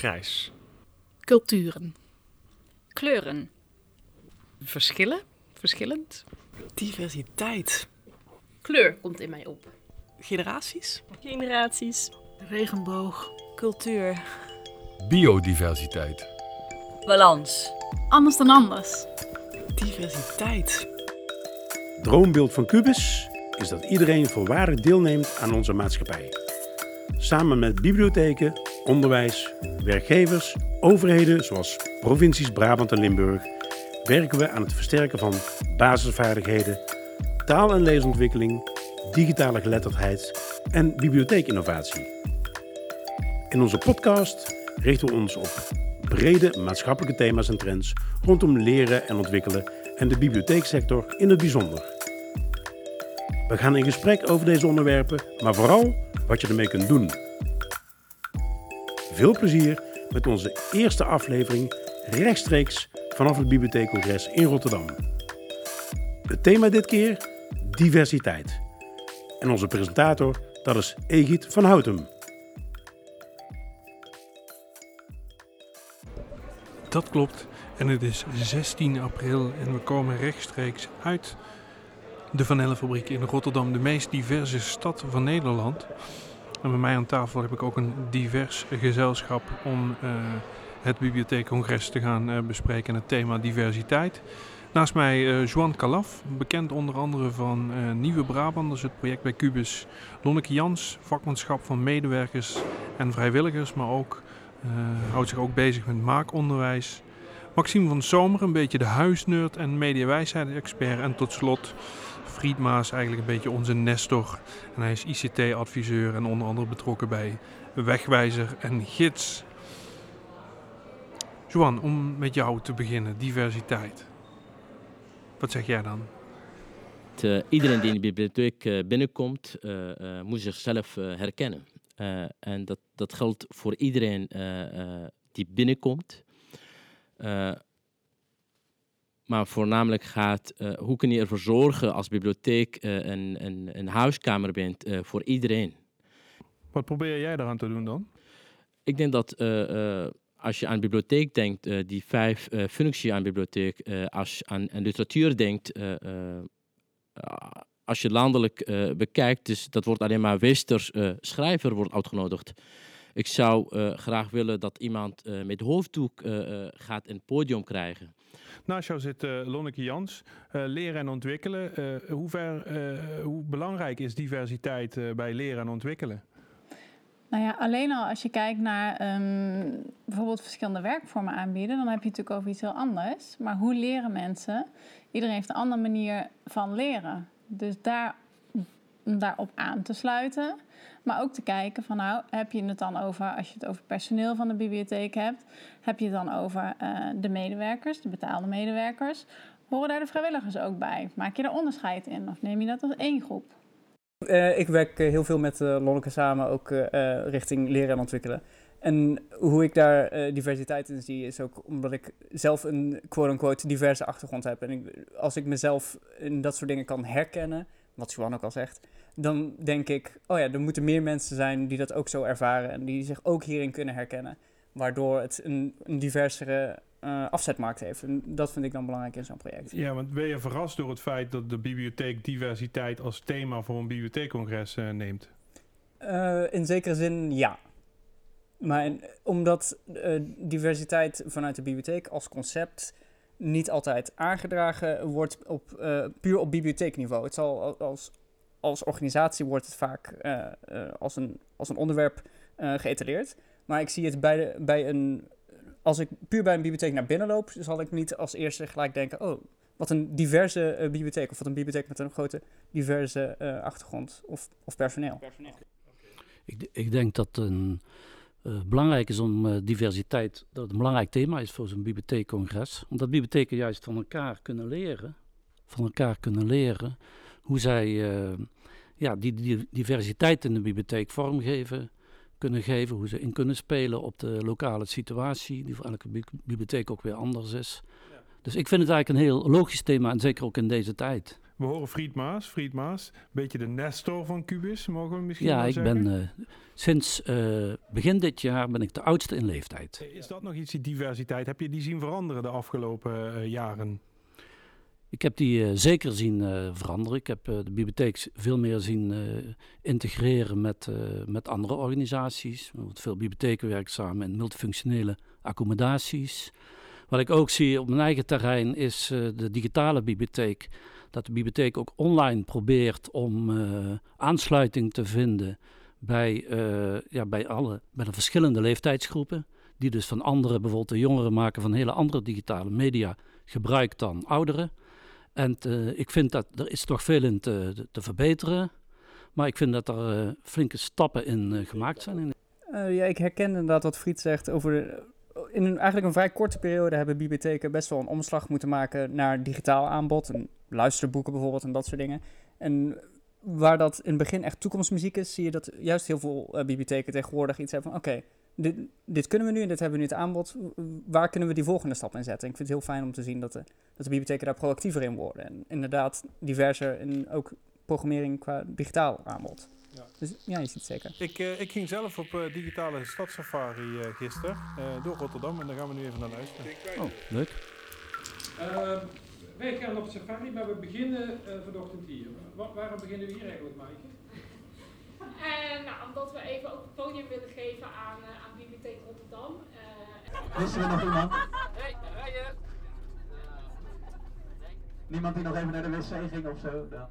Grijs. Culturen. Kleuren. Verschillen. Verschillend. Diversiteit. Kleur komt in mij op. Generaties. Generaties. Regenboog. Cultuur. Biodiversiteit. Balans. Anders dan anders. Diversiteit. Droombeeld van Cubus is dat iedereen volwaardig deelneemt aan onze maatschappij. Samen met bibliotheken, onderwijs, werkgevers, overheden zoals provincies Brabant en Limburg werken we aan het versterken van basisvaardigheden, taal- en leesontwikkeling, digitale geletterdheid en bibliotheekinnovatie. In onze podcast richten we ons op brede maatschappelijke thema's en trends rondom leren en ontwikkelen en de bibliotheeksector in het bijzonder. We gaan in gesprek over deze onderwerpen, maar vooral wat je ermee kunt doen. Veel plezier met onze eerste aflevering rechtstreeks vanaf het Bibliotheekcongres in Rotterdam. Het thema dit keer diversiteit. En onze presentator, dat is Egid van Houtem. Dat klopt. En het is 16 april en we komen rechtstreeks uit de Vanellenfabriek in Rotterdam, de meest diverse stad van Nederland. En bij mij aan tafel heb ik ook een divers gezelschap om uh, het bibliotheekcongres te gaan uh, bespreken en het thema diversiteit. Naast mij uh, Joan Calaf, bekend onder andere van Nieuwe Brabanders, het project bij Cubus. Lonneke Jans, vakmanschap van medewerkers en vrijwilligers, maar ook houdt zich ook bezig met maakonderwijs. Maxime van Zomer, een beetje de huisnerd en mediawijsheid-expert. En tot slot Friedma is eigenlijk een beetje onze nestor. En hij is ICT-adviseur en onder andere betrokken bij Wegwijzer en Gids. Joan, om met jou te beginnen, diversiteit. Wat zeg jij dan? Uh, iedereen die in de bibliotheek uh, binnenkomt, uh, moet zichzelf herkennen. en dat, dat geldt voor iedereen die binnenkomt. Maar voornamelijk gaat uh, hoe kun je ervoor zorgen als bibliotheek uh, een, een, een, huiskamer bent uh, voor iedereen. Wat probeer jij daaraan te doen dan? Ik denk dat als je aan bibliotheek denkt, die vijf functies aan bibliotheek, als je aan, aan literatuur denkt, als je landelijk bekijkt, dus dat wordt alleen maar westers schrijver wordt uitgenodigd. Ik zou graag willen dat iemand met hoofddoek gaat een podium krijgen. Naast jou zit uh, Lonneke Jans, uh, leren en ontwikkelen. Uh, hoe, ver, hoe belangrijk is diversiteit bij leren en ontwikkelen? Nou ja, alleen al als je kijkt naar um, bijvoorbeeld verschillende werkvormen aanbieden, dan heb je natuurlijk over iets heel anders. Maar hoe leren mensen? Iedereen heeft een andere manier van leren. Dus daar, daarop aan te sluiten. Maar ook te kijken van nou, heb je het dan over, als je het over personeel van de bibliotheek hebt, heb je het dan over uh, de medewerkers, de betaalde medewerkers. Horen daar de vrijwilligers ook bij? Maak je er onderscheid in of neem je dat als één groep? Uh, ik werk uh, heel veel met uh, Lonneke samen, ook richting leren en ontwikkelen. En hoe ik daar diversiteit in zie, is ook omdat ik zelf een quote-unquote diverse achtergrond heb. En ik, als ik mezelf in dat soort dingen kan herkennen, wat Johan ook al zegt, dan denk ik, oh ja, er moeten meer mensen zijn die dat ook zo ervaren en die zich ook hierin kunnen herkennen. Waardoor het een, een diversere uh, afzetmarkt heeft. En dat vind ik dan belangrijk in zo'n project. Ja, want ben je verrast door het feit dat de bibliotheek diversiteit als thema voor een bibliotheekcongres uh, neemt? Uh, in zekere zin ja. Maar in, omdat diversiteit vanuit de bibliotheek als concept niet altijd aangedragen wordt op, puur op bibliotheekniveau. Het zal als als organisatie wordt het vaak uh, uh, als, een, als een onderwerp geëtaleerd. Maar ik zie het bij, de, bij een. Als ik puur bij een bibliotheek naar binnen loop, zal ik niet als eerste gelijk denken: oh, wat een diverse bibliotheek. Of wat een bibliotheek met een grote diverse achtergrond of, of personeel. personeel. Ik, ik denk dat een. Uh, belangrijk is om uh, diversiteit, dat het een belangrijk thema is voor zo'n bibliotheekcongres. Omdat bibliotheken juist van elkaar kunnen leren, van elkaar kunnen leren hoe zij uh, ja, die, die, diversiteit in de bibliotheek vormgeven kunnen geven, hoe ze in kunnen spelen op de lokale situatie, die voor elke bibliotheek ook weer anders is. Ja. Dus ik vind het eigenlijk een heel logisch thema en zeker ook in deze tijd. We horen Fried Maas, Fried Maas, een beetje de Nestor van Cubis, mogen we misschien Ja, wel ik zeggen. ben eh, sinds eh, begin dit jaar ben ik de oudste in leeftijd. Is dat nog iets, die diversiteit? Heb je die zien veranderen de afgelopen eh, jaren? Ik heb die zeker zien veranderen. Ik heb de bibliotheek veel meer zien integreren met, met andere organisaties. Veel bibliotheken werken samen in multifunctionele accommodaties. Wat ik ook zie op mijn eigen terrein is eh, de digitale bibliotheek. Dat de bibliotheek ook online probeert om eh, aansluiting te vinden bij, eh, ja, bij, alle, bij de verschillende leeftijdsgroepen. Die dus van andere, bijvoorbeeld de jongeren maken van hele andere digitale media gebruik dan ouderen. En ik vind dat er is toch veel in te, te verbeteren. Maar ik vind dat er flinke stappen in gemaakt zijn. Ja, ik herken inderdaad wat Friet zegt over... in een, eigenlijk een vrij korte periode hebben bibliotheken best wel een omslag moeten maken naar digitaal aanbod. En luisterboeken bijvoorbeeld en dat soort dingen. En waar dat in het begin echt toekomstmuziek is, zie je dat juist heel veel eh, bibliotheken tegenwoordig iets hebben van... Oké, dit, dit kunnen we nu en dit hebben we nu het aanbod. Waar kunnen we die volgende stap in zetten? En ik vind het heel fijn om te zien dat de, dat de bibliotheken daar proactiever in worden. En inderdaad diverser in ook programmering qua digitaal aanbod. Dus ja, je ziet het zeker. Ik, eh, ik ging zelf op eh, digitale stadssafari eh gisteren eh, door Rotterdam en daar gaan we nu even naar luisteren. Oh, leuk. wij gaan op safari, maar we beginnen uh, vanochtend hier. Wa- waarom beginnen we hier eigenlijk, Maaike? En nou, omdat we even ook het podium willen geven aan, uh, aan Bibliotheek Rotterdam. Uh, Missen we nog iemand? Hey, rijden! Niemand die nog even naar de wc ging of zo? Dan,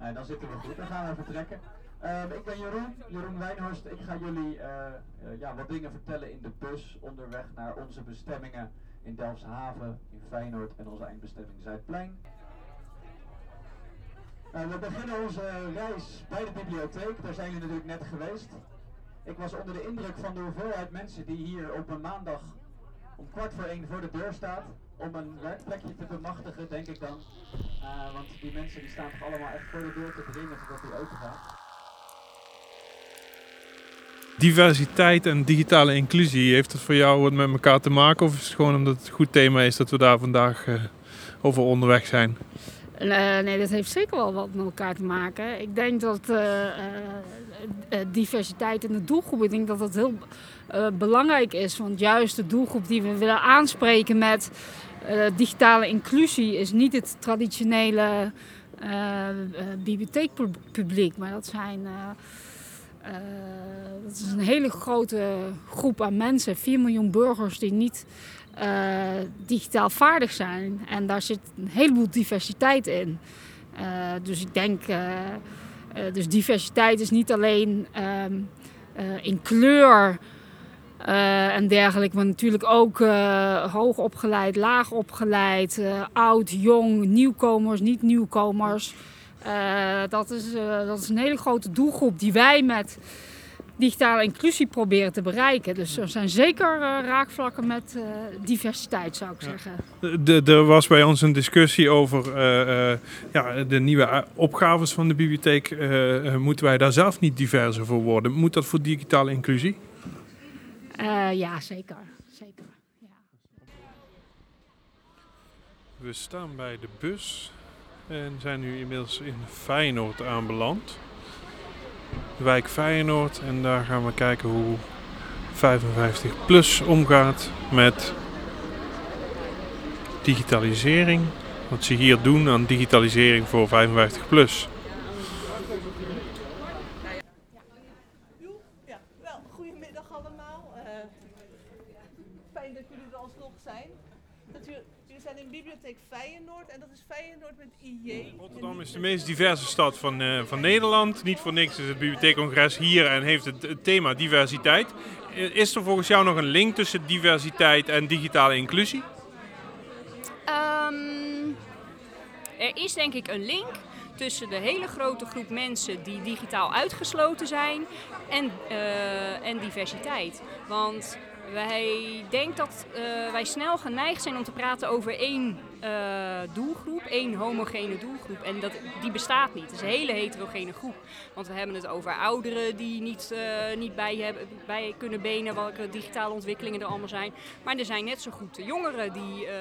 nee, dan zitten we goed. Dan gaan we vertrekken. Uh, ik ben Jeroen, Jeroen Wijnhorst. Ik ga jullie uh, ja, wat dingen vertellen in de bus onderweg naar onze bestemmingen in Delfshaven, in Feyenoord en onze eindbestemming Zuidplein. We beginnen onze reis bij de bibliotheek, daar zijn jullie natuurlijk net geweest. Ik was onder de indruk van de hoeveelheid mensen die hier op een maandag om kwart voor één voor de deur staat. Om een werkplekje te bemachtigen, denk ik dan. Uh, want die mensen die staan toch allemaal echt voor de deur te dringen totdat die open gaat. Diversiteit en digitale inclusie, heeft het voor jou wat met elkaar te maken? Of is het gewoon omdat het een goed thema is dat we daar vandaag uh, over onderweg zijn? Uh, nee, dat heeft zeker wel wat met elkaar te maken. Ik denk dat uh, diversiteit in de doelgroep, ik denk dat dat heel belangrijk is. Want juist de doelgroep die we willen aanspreken met digitale inclusie is niet het traditionele bibliotheekpubliek, maar dat zijn. Dat is een hele grote groep aan mensen, 4 miljoen burgers die niet digitaal vaardig zijn. En daar zit een heleboel diversiteit in. Dus ik denk, dus diversiteit is niet alleen um, in kleur en dergelijke, maar natuurlijk ook hoog opgeleid, laag opgeleid, oud, jong, nieuwkomers, niet nieuwkomers. Uh, dat, is, uh, dat is een hele grote doelgroep die wij met digitale inclusie proberen te bereiken. Dus er zijn zeker uh, raakvlakken met diversiteit, zou ik zeggen. De, er was bij ons een discussie over ja, de nieuwe opgaves van de bibliotheek. moeten wij daar zelf niet diverser voor worden? Moet dat voor digitale inclusie? Ja, zeker. zeker. Ja. We staan bij de bus en zijn nu inmiddels in Feyenoord aanbeland. De wijk Feyenoord. En daar gaan we kijken hoe 55 plus omgaat met digitalisering. Wat ze hier doen aan digitalisering voor 55 plus. Ja, wel, goedemiddag allemaal. Uh, fijn dat jullie er alsnog zijn. Dat jullie, jullie zijn in Bibliotheek Feyenoord met IJ. Rotterdam is de meest diverse stad van, uh, van Nederland. Niet voor niks is het bibliotheekcongres hier en heeft het, het, thema diversiteit. Is er volgens jou nog een link tussen diversiteit en digitale inclusie? Um, er is denk ik een link tussen de hele grote groep mensen die digitaal uitgesloten zijn en, uh, en diversiteit. Want wij denken dat eh, wij snel geneigd zijn om te praten over één eh, doelgroep, één homogene doelgroep. En dat, die bestaat niet. Het is een hele heterogene groep. Want we hebben het over ouderen die niet, eh, niet bij, hebben, bij kunnen benen welke digitale ontwikkelingen er allemaal zijn. Maar er zijn net zo goed de jongeren die, eh,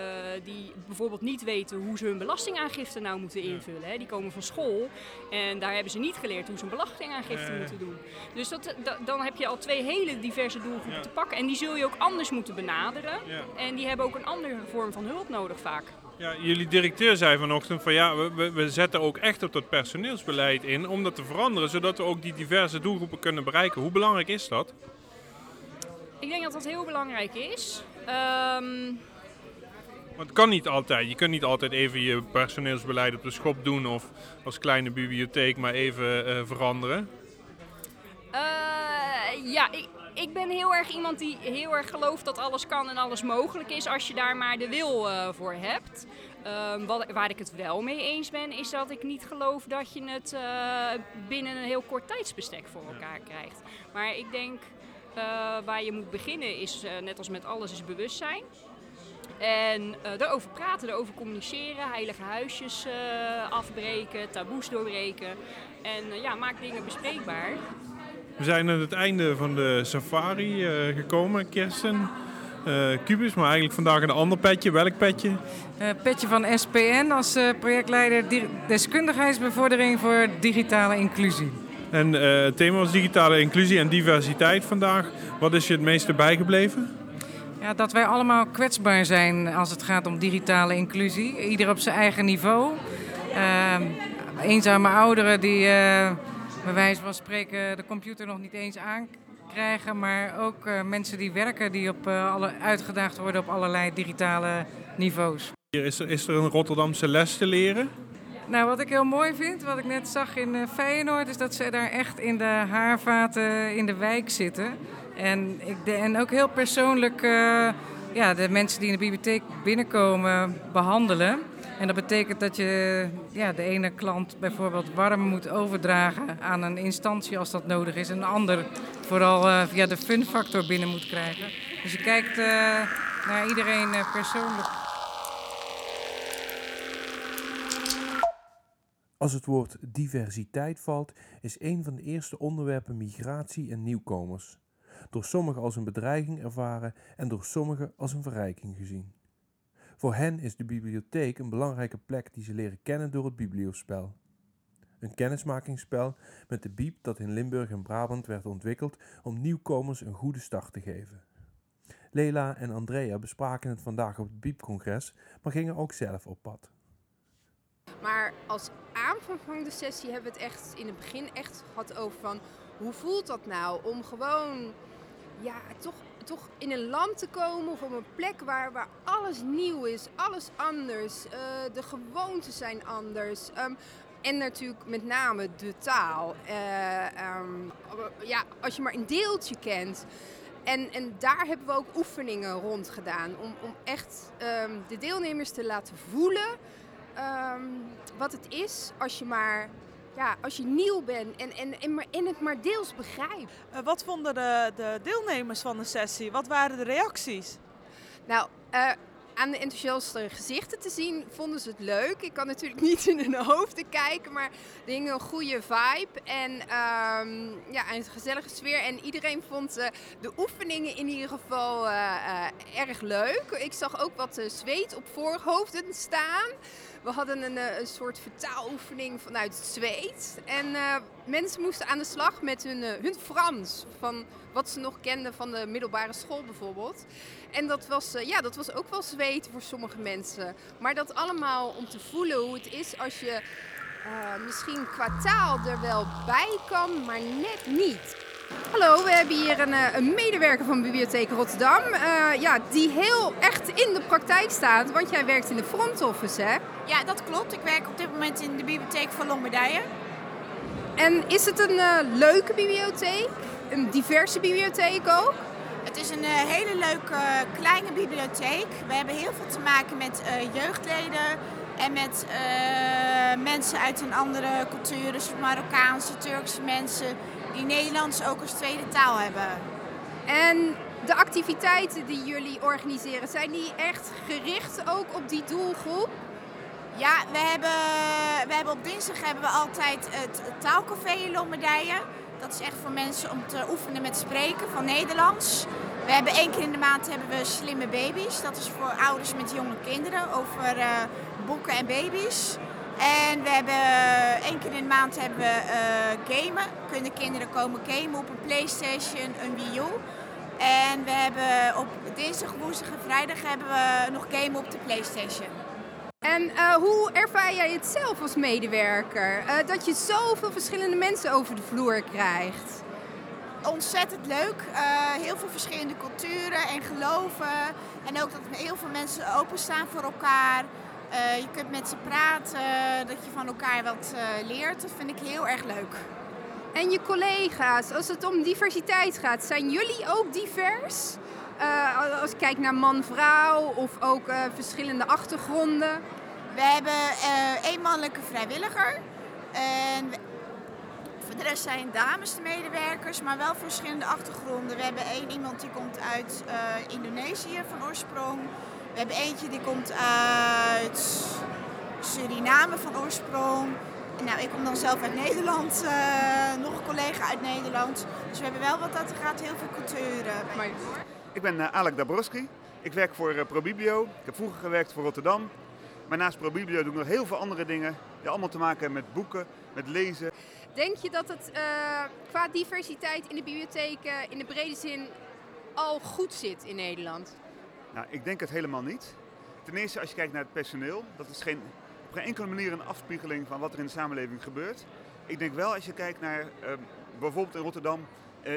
die bijvoorbeeld niet weten hoe ze hun belastingaangifte nou moeten invullen. Hè. Die komen van school en daar hebben ze niet geleerd hoe ze een belastingaangifte moeten doen. Dus dat, da- dan heb je al twee hele diverse doelgroepen te pakken. En die zul je ook anders moeten benaderen. Ja. En die hebben ook een andere vorm van hulp nodig vaak. Ja, jullie directeur zei vanochtend van ja, we, we, zetten ook echt op dat personeelsbeleid in om dat te veranderen, zodat we ook die diverse doelgroepen kunnen bereiken. Hoe belangrijk is dat? Ik denk dat dat heel belangrijk is. Ehm, Want het kan niet altijd. Je kunt niet altijd even je personeelsbeleid op de schop doen of als kleine bibliotheek maar even eh, veranderen. Eh, ja, ik, ik ben heel erg iemand die heel erg gelooft dat alles kan en alles mogelijk is als je daar maar de wil eh, voor hebt. Ehm, wat, waar ik het wel mee eens ben, is dat ik niet geloof dat je het eh, binnen een heel kort tijdsbestek voor elkaar krijgt. Maar ik denk eh, waar je moet beginnen is, net als met alles, is bewustzijn. En erover praten, erover communiceren, heilige huisjes afbreken, taboes doorbreken. En ja, maak dingen bespreekbaar. We zijn aan het einde van de safari eh, gekomen, Kirsten. eh Cubus, maar eigenlijk vandaag een ander petje. Welk petje? Eh, petje van SPN als projectleider di- deskundigheidsbevordering voor digitale inclusie. En het thema was digitale inclusie en diversiteit vandaag. Wat is je het meeste bijgebleven? Ja, dat wij allemaal kwetsbaar zijn als het gaat om digitale inclusie. Ieder op zijn eigen niveau. Ehm, eenzame ouderen die bij wijze van spreken de computer nog niet eens aankrijgen. Maar ook eh, mensen die werken die op, eh, alle, uitgedaagd worden op allerlei digitale niveaus. Hier is, er, is er een Rotterdamse les te leren. Nou, wat ik heel mooi vind, wat ik net zag in eh, Feyenoord, is dat ze daar echt in de haarvaten in de wijk zitten. En, ik de, en ook heel persoonlijk ja, de mensen die in de bibliotheek binnenkomen behandelen. En dat betekent dat je ja, de ene klant bijvoorbeeld warm moet overdragen aan een instantie als dat nodig is. En een ander vooral eh, via de fun factor binnen moet krijgen. Dus je kijkt eh, naar iedereen eh, persoonlijk. Als het woord diversiteit valt, is een van de eerste onderwerpen migratie en nieuwkomers. Door sommigen als een bedreiging ervaren en door sommigen als een verrijking gezien. Voor hen is de bibliotheek een belangrijke plek die ze leren kennen door het bibliospel. Een kennismakingsspel met de bieb dat in Limburg en Brabant werd ontwikkeld om nieuwkomers een goede start te geven. Lela en Andrea bespraken het vandaag op het biebcongres, maar gingen ook zelf op pad. Maar als aanvang van de sessie hebben we het echt in het begin echt gehad over van hoe voelt dat nou om gewoon ja, toch, toch in een land te komen of op een plek waar, waar alles nieuw is, alles anders, eh, de gewoonten zijn anders. ehm, en natuurlijk met name de taal. Eh, ehm, ja, als je maar een deeltje kent. En, en daar hebben we ook oefeningen rond gedaan. Om, om echt ehm, de deelnemers te laten voelen wat het is als je maar ja, als je nieuw bent en, en, en, het maar deels begrijpt. Eh, wat vonden de, de deelnemers van de sessie? Wat waren de reacties? Nou, eh, aan de enthousiaste gezichten te zien vonden ze het leuk. Ik kan natuurlijk niet in hun hoofden kijken, maar hing een goede vibe en um, ja, een gezellige sfeer. En iedereen vond uh, de oefeningen in ieder geval erg leuk. Ik zag ook wat zweet op voorhoofden staan. We hadden een, een soort vertaaloefening vanuit het zweet. En uh, mensen moesten aan de slag met hun, uh, hun Frans. Van wat ze nog kenden van de middelbare school bijvoorbeeld. En dat was, ja, dat was ook wel zweten voor sommige mensen. Maar dat allemaal om te voelen hoe het is als je misschien qua taal er wel bij kan, maar net niet. Hallo, we hebben hier een, een, medewerker van Bibliotheek Rotterdam. Uh, ja, die heel echt in de praktijk staat, want jij werkt in de front office, hè? Ja, dat klopt. Ik werk op dit moment in de bibliotheek van Lombardije. En is het een uh, leuke bibliotheek? Een diverse bibliotheek ook? Het is een uh, hele leuke kleine bibliotheek. We hebben heel veel te maken met jeugdleden en met mensen uit een andere cultuur, dus Marokkaanse, Turkse mensen die Nederlands ook als tweede taal hebben. En activiteiten die jullie organiseren, zijn die echt gericht ook op die doelgroep? Ja, we hebben, we hebben op dinsdag hebben we altijd het taalcafé in Lombardije. Dat is echt voor mensen om te oefenen met spreken van Nederlands. We hebben één keer in de maand hebben we slimme baby's. Dat is voor ouders met jonge kinderen over uh, boeken en baby's. En we hebben één keer in de maand hebben we uh, gamen. Kunnen kinderen komen gamen op een Playstation, een Wii U. En we hebben op dinsdag, woensdag en vrijdag hebben we nog gamen op de Playstation. En uh, hoe ervaar jij het zelf als medewerker? Uh, dat je zoveel verschillende mensen over de vloer krijgt? Ontzettend leuk. Uh, heel veel verschillende culturen en geloven. En ook dat heel veel mensen openstaan voor elkaar. Je kunt met ze praten, dat je van elkaar wat leert. Dat vind ik heel erg leuk. En je collega's, als het om diversiteit gaat, zijn jullie ook divers? Uh, als ik kijk naar man-vrouw of ook uh, verschillende achtergronden. We hebben uh, één mannelijke vrijwilliger. En voor de rest zijn dames de medewerkers, maar wel verschillende achtergronden. We hebben één iemand die komt uit Indonesië van oorsprong. We hebben eentje die komt uit Suriname van oorsprong. Nou, ik kom dan zelf uit Nederland, nog een collega uit Nederland. Dus we hebben wel wat dat gaat, heel veel culturen. Maar... Ik ben uh, Alek Dabrowski. Ik werk voor uh, ProBiblio. Ik heb vroeger gewerkt voor Rotterdam. Maar naast ProBiblio doe ik nog heel veel andere dingen. Die allemaal te maken hebben met boeken, met lezen. Denk je dat het uh, qua diversiteit in de bibliotheken in de brede zin al goed zit in Nederland? Nou, ik denk het helemaal niet. Ten eerste als je kijkt naar het personeel. Dat is geen, op geen enkele manier een afspiegeling van wat er in de samenleving gebeurt. Ik denk wel als je kijkt naar bijvoorbeeld in Rotterdam,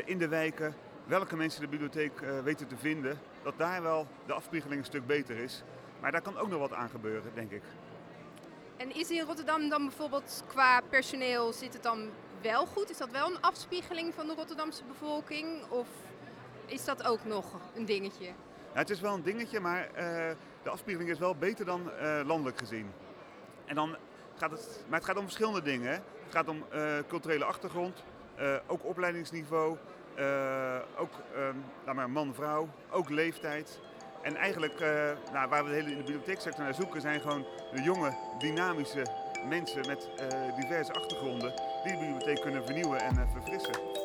in de wijken welke mensen de bibliotheek uh, weten te vinden, dat daar wel de afspiegeling een stuk beter is. Maar daar kan ook nog wat aan gebeuren, denk ik. En is in Rotterdam dan bijvoorbeeld qua personeel, zit het dan wel goed? Is dat wel een afspiegeling van de Rotterdamse bevolking? Of is dat ook nog een dingetje? Het is wel een dingetje, maar uh, de afspiegeling is wel beter dan uh, landelijk gezien. En dan gaat het, maar het gaat om verschillende dingen. Het gaat om culturele achtergrond, ook opleidingsniveau, ook uh, maar man-vrouw, ook leeftijd. En eigenlijk nou, waar we de hele in de bibliotheeksector naar zoeken zijn gewoon de jonge, dynamische mensen met diverse achtergronden die de bibliotheek kunnen vernieuwen en verfrissen.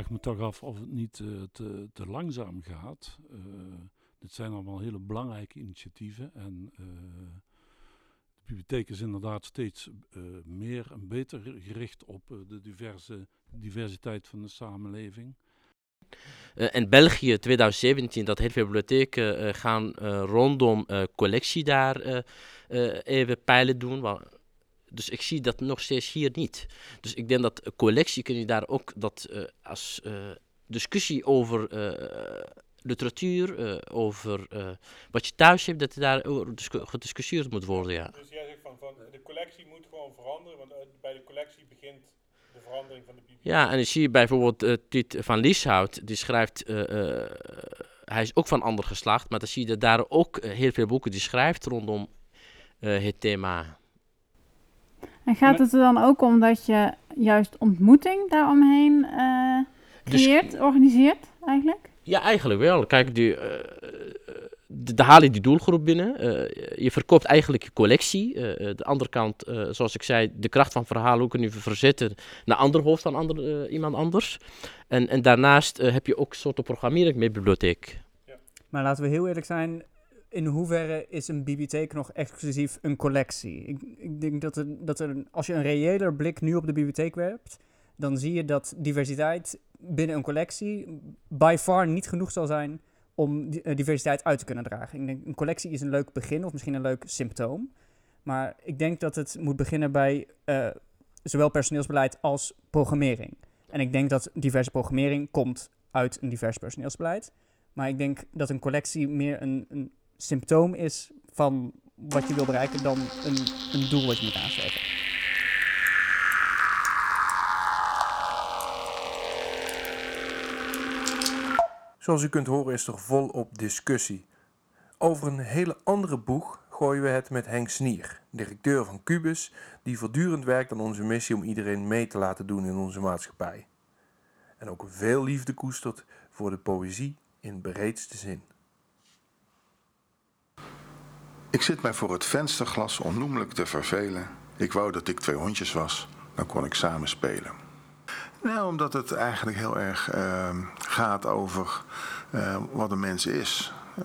Vraag me toch af of het niet uh, te, te, langzaam gaat. Uh, dit zijn allemaal hele belangrijke initiatieven. En uh, de bibliotheek is inderdaad steeds meer en beter gericht op de diverse, diversiteit van de samenleving. in België 2017 dat heel veel bibliotheken gaan rondom collectie daar even peilen doen. Dus ik zie dat nog steeds hier niet. Dus ik denk dat collectie kun je daar ook dat uh, als uh, discussie over uh, literatuur, over wat je thuis hebt, dat daar gediscussieerd moet worden. Ja. Dus jij zegt van, van de collectie moet gewoon veranderen, want bij de collectie begint de verandering van de bibliotheek. Ja, en dan zie je bijvoorbeeld uh, Tiet van Lieshout, die schrijft, hij is ook van ander geslacht, maar dan zie je dat daar ook heel veel boeken die schrijft rondom het thema en gaat het er dan ook om dat je juist ontmoeting daaromheen uh, creëert, dus, organiseert eigenlijk? Ja, eigenlijk wel. Kijk, die, uh, de, haal je die doelgroep binnen. Uh, je verkoopt eigenlijk je collectie. de andere kant, zoals ik zei, de kracht van verhalen ook kun je verzetten naar ander hoofd van ander, iemand anders. En, en daarnaast heb je ook een soort programmering met bibliotheek. Ja. Maar laten we heel eerlijk zijn, in hoeverre is een bibliotheek nog exclusief een collectie? Ik, ik denk dat, er, dat er, als je een reëler blik nu op de bibliotheek werpt, dan zie je dat diversiteit binnen een collectie by far niet genoeg zal zijn om eh, diversiteit uit te kunnen dragen. Ik denk, een collectie is een leuk begin of misschien een leuk symptoom. Maar ik denk dat het moet beginnen bij uh, zowel personeelsbeleid als programmering. En ik denk dat diverse programmering komt uit een divers personeelsbeleid. Maar ik denk dat een collectie meer een, een symptoom is van wat je wil bereiken dan een, een doel wat je moet aanzetten. Zoals u kunt horen is er volop discussie. Over een hele andere boeg gooien we het met Henk Snier, directeur van Cubus, die voortdurend werkt aan onze missie om iedereen mee te laten doen in onze maatschappij. En ook veel liefde koestert voor de poëzie in breedste zin. Ik zit mij voor het vensterglas onnoemelijk te vervelen. Ik wou dat ik twee hondjes was, dan kon ik samen spelen. Nou, omdat het eigenlijk heel erg uh, gaat over uh, wat een mens is. Uh,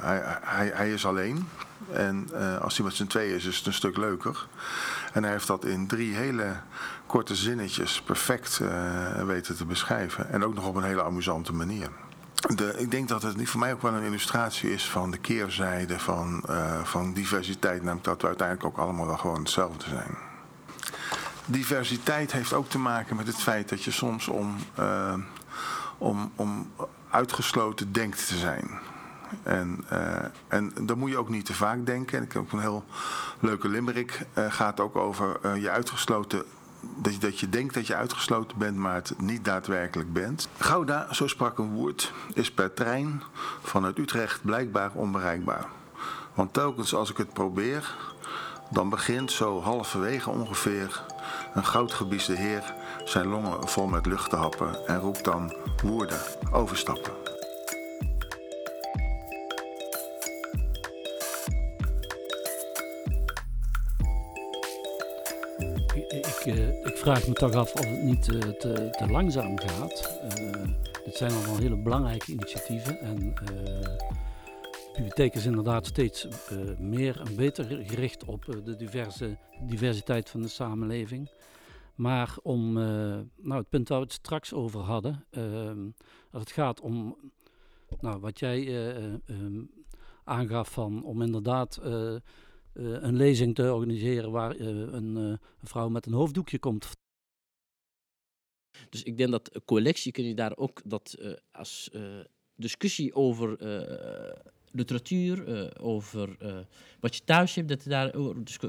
hij, hij, hij, is alleen. En als hij met z'n tweeën is, is het een stuk leuker. En hij heeft dat in drie hele korte zinnetjes perfect weten te beschrijven. En ook nog op een hele amusante manier. De, ik denk dat het voor mij ook wel een illustratie is van de keerzijde van, uh, van diversiteit. Namelijk dat we uiteindelijk ook allemaal wel gewoon hetzelfde zijn. Diversiteit heeft ook te maken met het feit dat je soms om, uh, om, om uitgesloten denkt te zijn. En, uh, en dan moet je ook niet te vaak denken. Ik heb ook een heel leuke limerick. gaat ook over je uitgesloten dat je, dat je denkt dat je uitgesloten bent, maar het niet daadwerkelijk bent. Gouda, zo sprak een woord, is per trein vanuit Utrecht blijkbaar onbereikbaar. Want telkens als ik het probeer, dan begint zo halverwege ongeveer een goudgebiesde heer zijn longen vol met lucht te happen en roept dan woorden overstappen. Ik, uh, ik, vraag me toch af of het niet uh, te, te, langzaam gaat. Uh, dit zijn allemaal hele belangrijke initiatieven. En de bibliotheek is inderdaad steeds meer en beter gericht op de diverse, diversiteit van de samenleving. Maar om nou, het punt waar we het straks over hadden, als het gaat om nou, wat jij aangaf van om inderdaad een lezing te organiseren waar uh, een, uh, een, vrouw met een hoofddoekje komt. Dus ik denk dat collectie kun je daar ook dat als discussie over literatuur, over wat je thuis hebt, dat er daar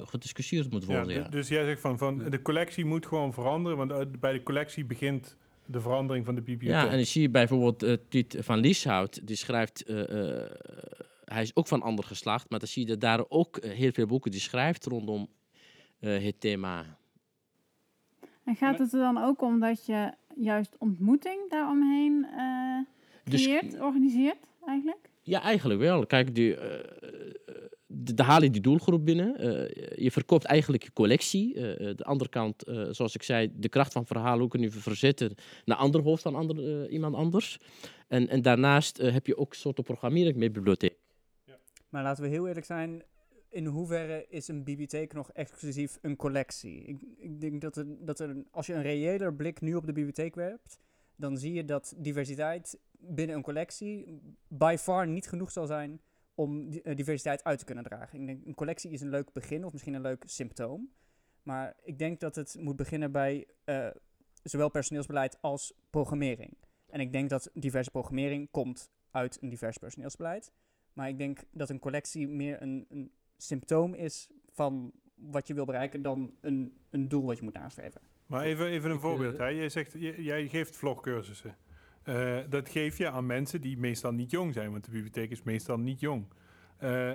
gediscussieerd moet worden. Ja, ja. Dus jij zegt van, van de collectie moet gewoon veranderen, want bij de collectie begint de verandering van de bibliotheek. Ja, en dan zie je bijvoorbeeld uh, Tiet van Lieshout, die schrijft uh, uh, hij is ook van ander geslacht, maar dan zie je daar ook eh, heel veel boeken die schrijft rondom uh, het thema. En gaat het er dan ook om dat je juist ontmoeting daaromheen uh, creëert, dus, organiseert eigenlijk? Ja, eigenlijk wel. Kijk, die, uh, de, haal je die doelgroep binnen. Uh, je verkoopt eigenlijk je collectie. Uh, de andere kant, zoals ik zei, de kracht van verhalen hoe kun je verzetten naar ander hoofd van ander, iemand anders. En, en daarnaast heb je ook een soort programmering met bibliotheek. Maar laten we heel eerlijk zijn, in hoeverre is een bibliotheek nog exclusief een collectie? Ik, ik denk dat, er, dat er, als je een reëler blik nu op de bibliotheek werpt, dan zie je dat diversiteit binnen een collectie by far niet genoeg zal zijn om diversiteit uit te kunnen dragen. Ik denk, een collectie is een leuk begin of misschien een leuk symptoom. Maar ik denk dat het moet beginnen bij uh, zowel personeelsbeleid als programmering. En ik denk dat diverse programmering komt uit een divers personeelsbeleid. Maar ik denk dat een collectie meer een, een symptoom is van wat je wil bereiken dan een, een doel wat je moet nastreven. Maar even, even een voorbeeld. Hè. Jij, zegt, jij geeft vlogcursussen. Uh, dat geef je aan mensen die meestal niet jong zijn, want de bibliotheek is meestal niet jong. Uh,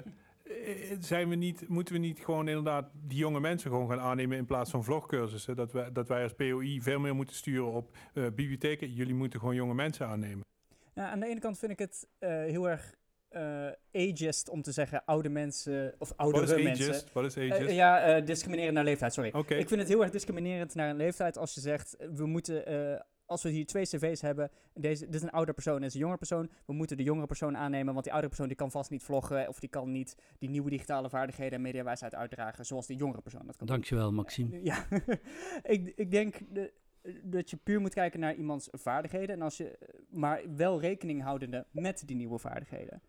zijn we niet, moeten we niet gewoon inderdaad die jonge mensen gewoon gaan aannemen in plaats van vlogcursussen? Dat, we, dat wij als POI veel meer moeten sturen op uh, bibliotheken. Jullie moeten gewoon jonge mensen aannemen. Ja, aan de ene kant vind ik het heel erg uh, ageist om te zeggen oude mensen of oudere mensen. Ageist? Wat is ageist? Uh, ja, uh, discriminerend naar leeftijd, sorry. Okay. Ik vind het heel erg discriminerend naar een leeftijd als je zegt, we moeten, als we hier twee cv's hebben, deze, dit is een oude persoon en dit is een jongere persoon, we moeten de jongere persoon aannemen, want die oudere persoon die kan vast niet vloggen of die kan niet die nieuwe digitale vaardigheden en mediawijsheid uitdragen zoals die jongere persoon dat kan Dankjewel. Maxime. Ja, ik, ik denk... De, dat je puur moet kijken naar iemands vaardigheden. En als je, maar wel rekening houdende met die nieuwe vaardigheden.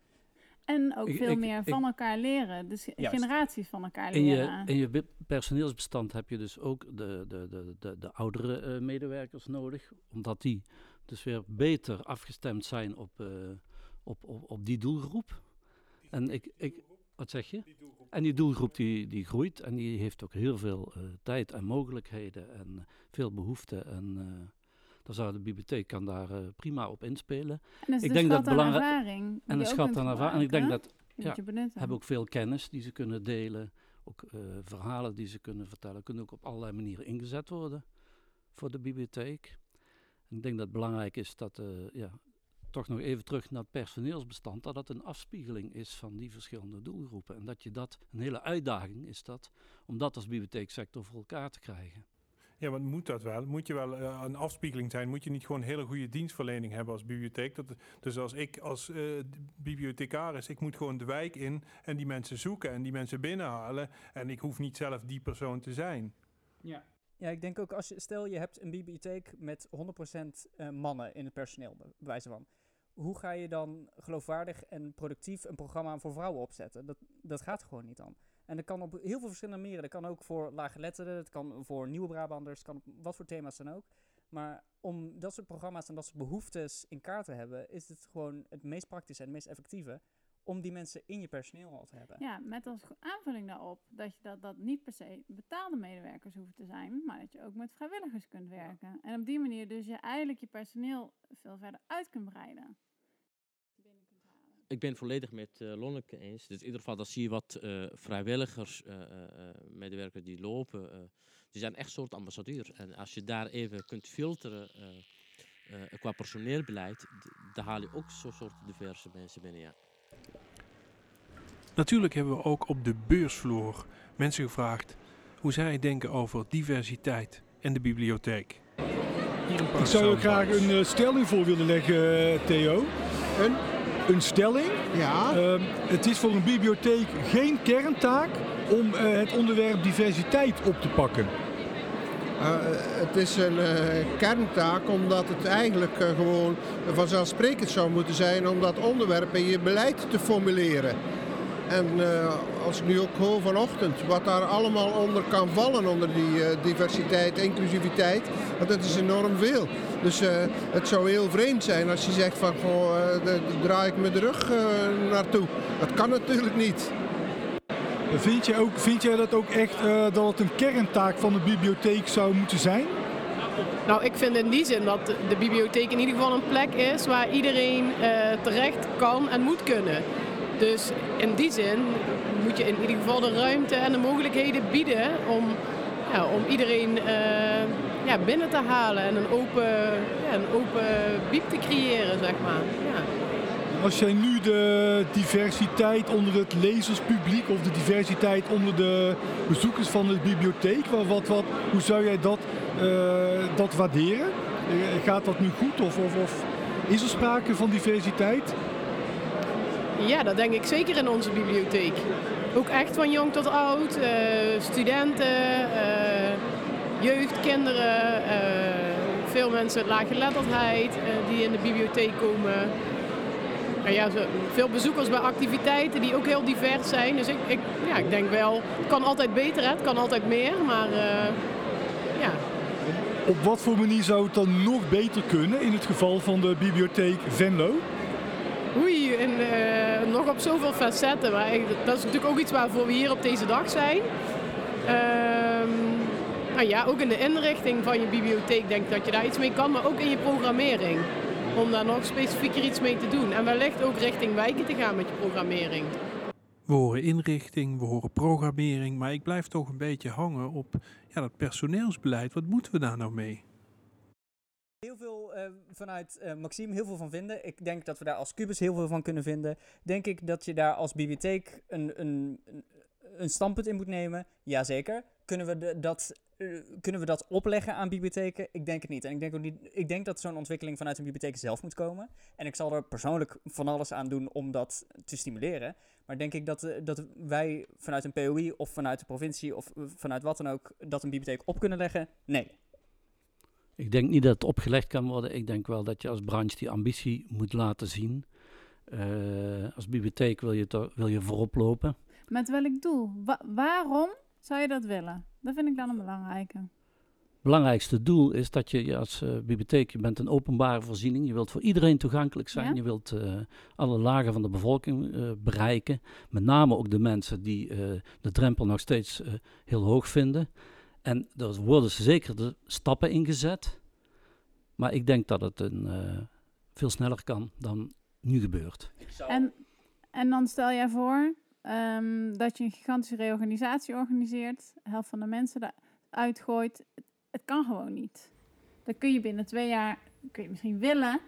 En ook veel ik- meer ik- van elkaar leren. Dus Juist. generaties van elkaar In leren. je, in je be- personeelsbestand heb je dus ook de, de, de, de, de oudere eh, medewerkers nodig, omdat die dus weer beter afgestemd zijn op, eh, op, op, op die doelgroep. En ik, ik, wat zeg je? En die doelgroep die, die groeit en die heeft ook heel veel eh, tijd en mogelijkheden en veel behoeften. En eh, Dan zou de bibliotheek kan daar eh, prima op inspelen. En dat is ik denk schat dat aan belangrijk ervaring en een schat aan ervaring. En ik denk dat ja, hebben ook veel kennis die ze kunnen delen, ook eh, verhalen die ze kunnen vertellen, kunnen ook op allerlei manieren ingezet worden voor de bibliotheek. En ik denk dat het belangrijk is dat, eh, ja, toch nog even terug naar het personeelsbestand, dat het een afspiegeling is van die verschillende doelgroepen. En dat je dat, een hele uitdaging is dat, om dat als bibliotheeksector voor elkaar te krijgen. Ja, want moet dat wel? Moet je wel eh, een afspiegeling zijn? Moet je niet gewoon hele goede dienstverlening hebben als bibliotheek? Dat, dus als ik als eh, bibliothecaris, ik moet gewoon de wijk in en die mensen zoeken en die mensen binnenhalen. En ik hoef niet zelf die persoon te zijn. Ja. Ja, ik denk ook als je, stel je hebt een bibliotheek met 100% eh, mannen in het personeel, bij wijze van. Hoe ga je dan geloofwaardig en productief een programma voor vrouwen opzetten? Dat, dat gaat gewoon niet dan. En dat kan op heel veel verschillende manieren. Dat kan ook voor laaggeletterden, het kan voor nieuwe Brabanders, het kan op wat voor thema's dan ook. Maar om dat soort programma's en dat soort behoeftes in kaart te hebben, is het gewoon het meest praktische en het meest effectieve om die mensen in je personeel al te hebben. Ja, met als aanvulling daarop dat je dat, dat niet per se betaalde medewerkers hoeven te zijn, maar dat je ook met vrijwilligers kunt werken. En op die manier dus je eigenlijk je personeel veel verder uit kunt breiden. Ik ben volledig met uh, Lonneke eens. Dus in ieder geval, dat zie je wat uh, vrijwilligers, uh, medewerkers die lopen. die zijn echt soort ambassadeur. En als je daar even kunt filteren qua personeelbeleid, dan haal je ook zo'n soort diverse mensen binnen, ja. Natuurlijk hebben we ook op de beursvloer mensen gevraagd hoe zij denken over diversiteit en de bibliotheek. Ik zou je graag een uh, stelling voor willen leggen, Theo. Een? Een stelling. Ja. Uh, het is voor een bibliotheek geen kerntaak om uh, het onderwerp diversiteit op te pakken. Uh, het is een kerntaak omdat het eigenlijk gewoon vanzelfsprekend zou moeten zijn om dat onderwerp in je beleid te formuleren. En uh, als ik nu ook hoor vanochtend wat daar allemaal onder kan vallen onder die uh, diversiteit, inclusiviteit, want dat is enorm veel. Dus uh, het zou heel vreemd zijn als je zegt van goh, daar draai ik me de rug naartoe. Dat kan natuurlijk niet. Vind, je ook, vind jij dat ook echt dat het een kerntaak van de bibliotheek zou moeten zijn? Nou, ik vind in die zin dat de bibliotheek in ieder geval een plek is waar iedereen terecht kan en moet kunnen. Dus in die zin moet je in ieder geval de ruimte en de mogelijkheden bieden om, ja, om iedereen uh, ja, binnen te halen en een open, ja, een open biep te creëren, zeg maar. Ja. Als jij nu de diversiteit onder het lezerspubliek of de diversiteit onder de bezoekers van de bibliotheek, wat, wat, hoe zou jij dat, uh, dat waarderen? Gaat dat nu goed of, of, of is er sprake van diversiteit? Ja, dat denk ik zeker in onze bibliotheek. Ook echt van jong tot oud, uh, studenten, uh, jeugd, kinderen, uh, veel mensen met laaggeletterdheid die in de bibliotheek komen. En ja, veel bezoekers bij activiteiten die ook heel divers zijn. Dus ik, ik, ja, ik denk wel, het kan altijd beter, hè? het kan altijd meer, maar ja. Op wat voor manier zou het dan nog beter kunnen in het geval van de bibliotheek Venlo? Oei, en uh, nog op zoveel facetten. Maar dat is natuurlijk ook iets waarvoor we hier op deze dag zijn. Uh, nou ja, ook in de inrichting van je bibliotheek denk ik dat je daar iets mee kan, maar ook in je programmering. Om daar nog specifieker iets mee te doen. En wellicht ook richting wijken te gaan met je programmering. We horen inrichting, we horen programmering, maar ik blijf toch een beetje hangen op ja, dat personeelsbeleid. Wat moeten we daar nou mee? Heel veel uh, vanuit uh, Maxime, heel veel van vinden. Ik denk dat we daar als Cubus heel veel van kunnen vinden. Denk ik dat je daar als bibliotheek een, een, een standpunt in moet nemen? Jazeker. Kunnen we de, dat uh, kunnen we dat opleggen aan bibliotheken? Ik denk het niet. En ik denk, ook niet, ik denk dat zo'n ontwikkeling vanuit een bibliotheek zelf moet komen. En ik zal er persoonlijk van alles aan doen om dat te stimuleren. Maar denk ik dat, dat wij vanuit een POI of vanuit de provincie of vanuit wat dan ook dat een bibliotheek op kunnen leggen? Nee. Ik denk niet dat het opgelegd kan worden. Ik denk wel dat je als branche die ambitie moet laten zien. Uh, als bibliotheek wil je, to- wil je voorop lopen. Met welk doel? Wa- waarom zou je dat willen? Dat vind ik dan een belangrijke. Het belangrijkste doel is dat je, als uh, bibliotheek, je bent een openbare voorziening. Je wilt voor iedereen toegankelijk zijn. Ja. Je wilt uh, alle lagen van de bevolking bereiken. Met name ook de mensen die de drempel nog steeds heel hoog vinden. En er worden zeker de stappen ingezet. Maar ik denk dat het een, eh, veel sneller kan dan nu gebeurt. En, en dan stel jij voor ehm, dat je een gigantische reorganisatie organiseert, de helft van de mensen eruit gooit. Het, kan gewoon niet. Dat kun je binnen twee jaar, kun je misschien willen,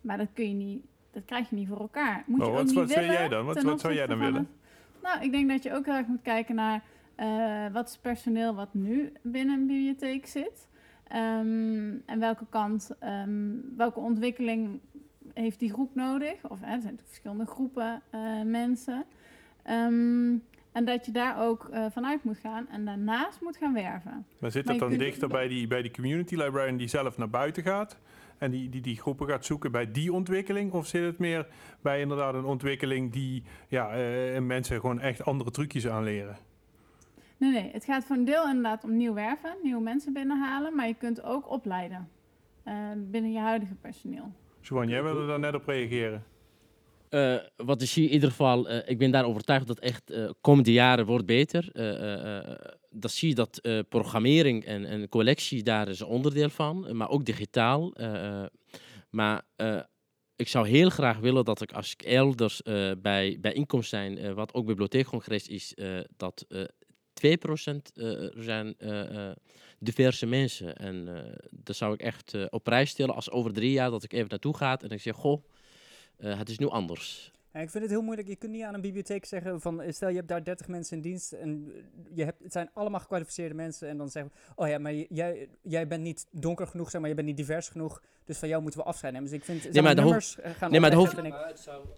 maar dat kun je niet, dat krijg je niet voor elkaar. Moet Maar je ook wat, niet wat willen jij dan? Wat, wat zou jij dan willen? het- Nou, ik denk dat je ook heel erg moet kijken naar eh, wat is het personeel wat nu binnen een bibliotheek zit. Ehm, en welke kant, ehm, welke ontwikkeling heeft die groep nodig? Of hè, er zijn verschillende groepen eh, mensen. Ehm, en dat je daar ook eh, vanuit moet gaan en daarnaast moet gaan werven. Maar zit dat dan dichter bij die, bij die community librarian die zelf naar buiten gaat? En die, die die groepen gaat zoeken bij die ontwikkeling? Of zit het meer bij inderdaad een ontwikkeling die ja, mensen gewoon echt andere trucjes aanleren? Nee, nee, het gaat voor een deel inderdaad om nieuw werven, nieuwe mensen binnenhalen, maar je kunt ook opleiden eh, binnen je huidige personeel. Johan, jij wilde daar net op reageren. Eh, wat ik zie in ieder geval, eh, ik ben daar overtuigd dat echt eh komende jaren wordt beter. Eh, eh, eh, dat zie je dat eh, programmering en, en collectie daar is een onderdeel van, maar ook digitaal. maar eh, ik zou heel graag willen dat ik als ik elders eh, bij, bij inkomst zijn, eh, wat ook bibliotheekcongres is, eh, dat eh 2% eh, zijn eh, eh, diverse mensen. En dat zou ik echt op prijs stellen als over drie jaar dat ik even naartoe ga en ik zeg, goh, het is nu anders. Ik vind het heel moeilijk. Je kunt niet aan een bibliotheek zeggen van, stel je hebt daar 30 mensen in dienst en je hebt, het zijn allemaal gekwalificeerde mensen en dan zeggen we, oh ja, maar jij, jij bent niet donker genoeg, zeg maar, je bent niet divers genoeg, dus van jou moeten we afscheid nemen. Dus ik vind, zeg maar, dat nummers hoeft- eh, gaan nee, maar vind ik-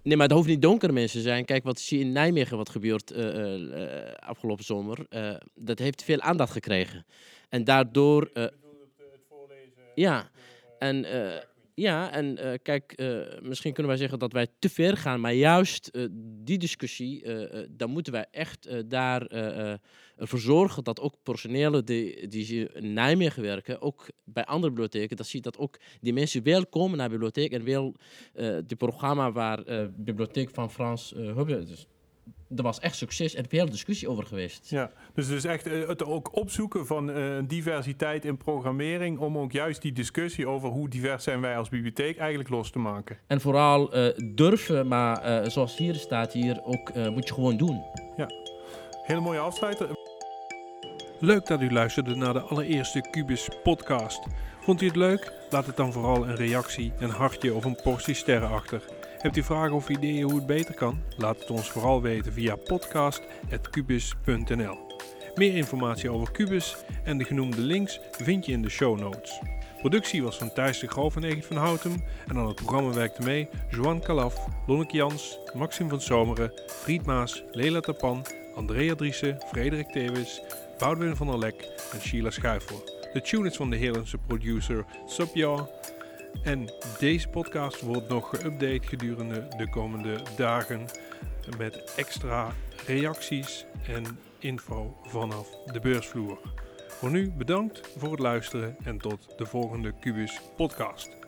nee, maar dat hoeft niet donkere mensen zijn. Kijk, wat zie je in Nijmegen wat gebeurt eh, afgelopen zomer. eh, dat heeft veel aandacht gekregen. En daardoor... eh, ja, en, eh, ja, en eh, kijk, eh, misschien kunnen wij zeggen dat wij te ver gaan, maar juist eh, die discussie, dan moeten wij echt daar ervoor zorgen dat ook personeel die, die in Nijmegen werken, ook bij andere bibliotheken, dat ziet dat ook die mensen wel komen naar de bibliotheek en wel die programma waar Bibliotheek van Frans eh hebben. Dus, er was echt succes en veel discussie over geweest. Ja, dus dus echt eh, het ook opzoeken van eh, diversiteit in programmering om ook juist die discussie over hoe divers zijn wij als bibliotheek eigenlijk los te maken. En vooral eh, durven, maar eh, zoals hier staat, hier ook eh, moet je gewoon doen. Ja, hele mooie afsluiter. Leuk dat u luisterde naar de allereerste Cubus podcast. Vond u het leuk? Laat het dan vooral een reactie, een hartje of een portie sterren achter. Hebt u vragen of ideeën hoe het beter kan? Laat het ons vooral weten via podcast.cubus.nl. Meer informatie over Cubus en de genoemde links vind je in de show notes. Productie was van Thijs de Groof en Egit van Houtem en aan het programma werkten mee Joan Calaf, Lonneke Jans, Maxim van Zomeren, Fried Maas, Lela Tapan, Andrea Driessen, Frederik Tewis, Boudewin van der Lek en Sheila Schuifer. De tune is van de Heerlandse producer Subjaw. En deze podcast wordt nog geüpdate gedurende de komende dagen met extra reacties en info vanaf de beursvloer. Voor nu bedankt voor het luisteren en tot de volgende Cubus podcast.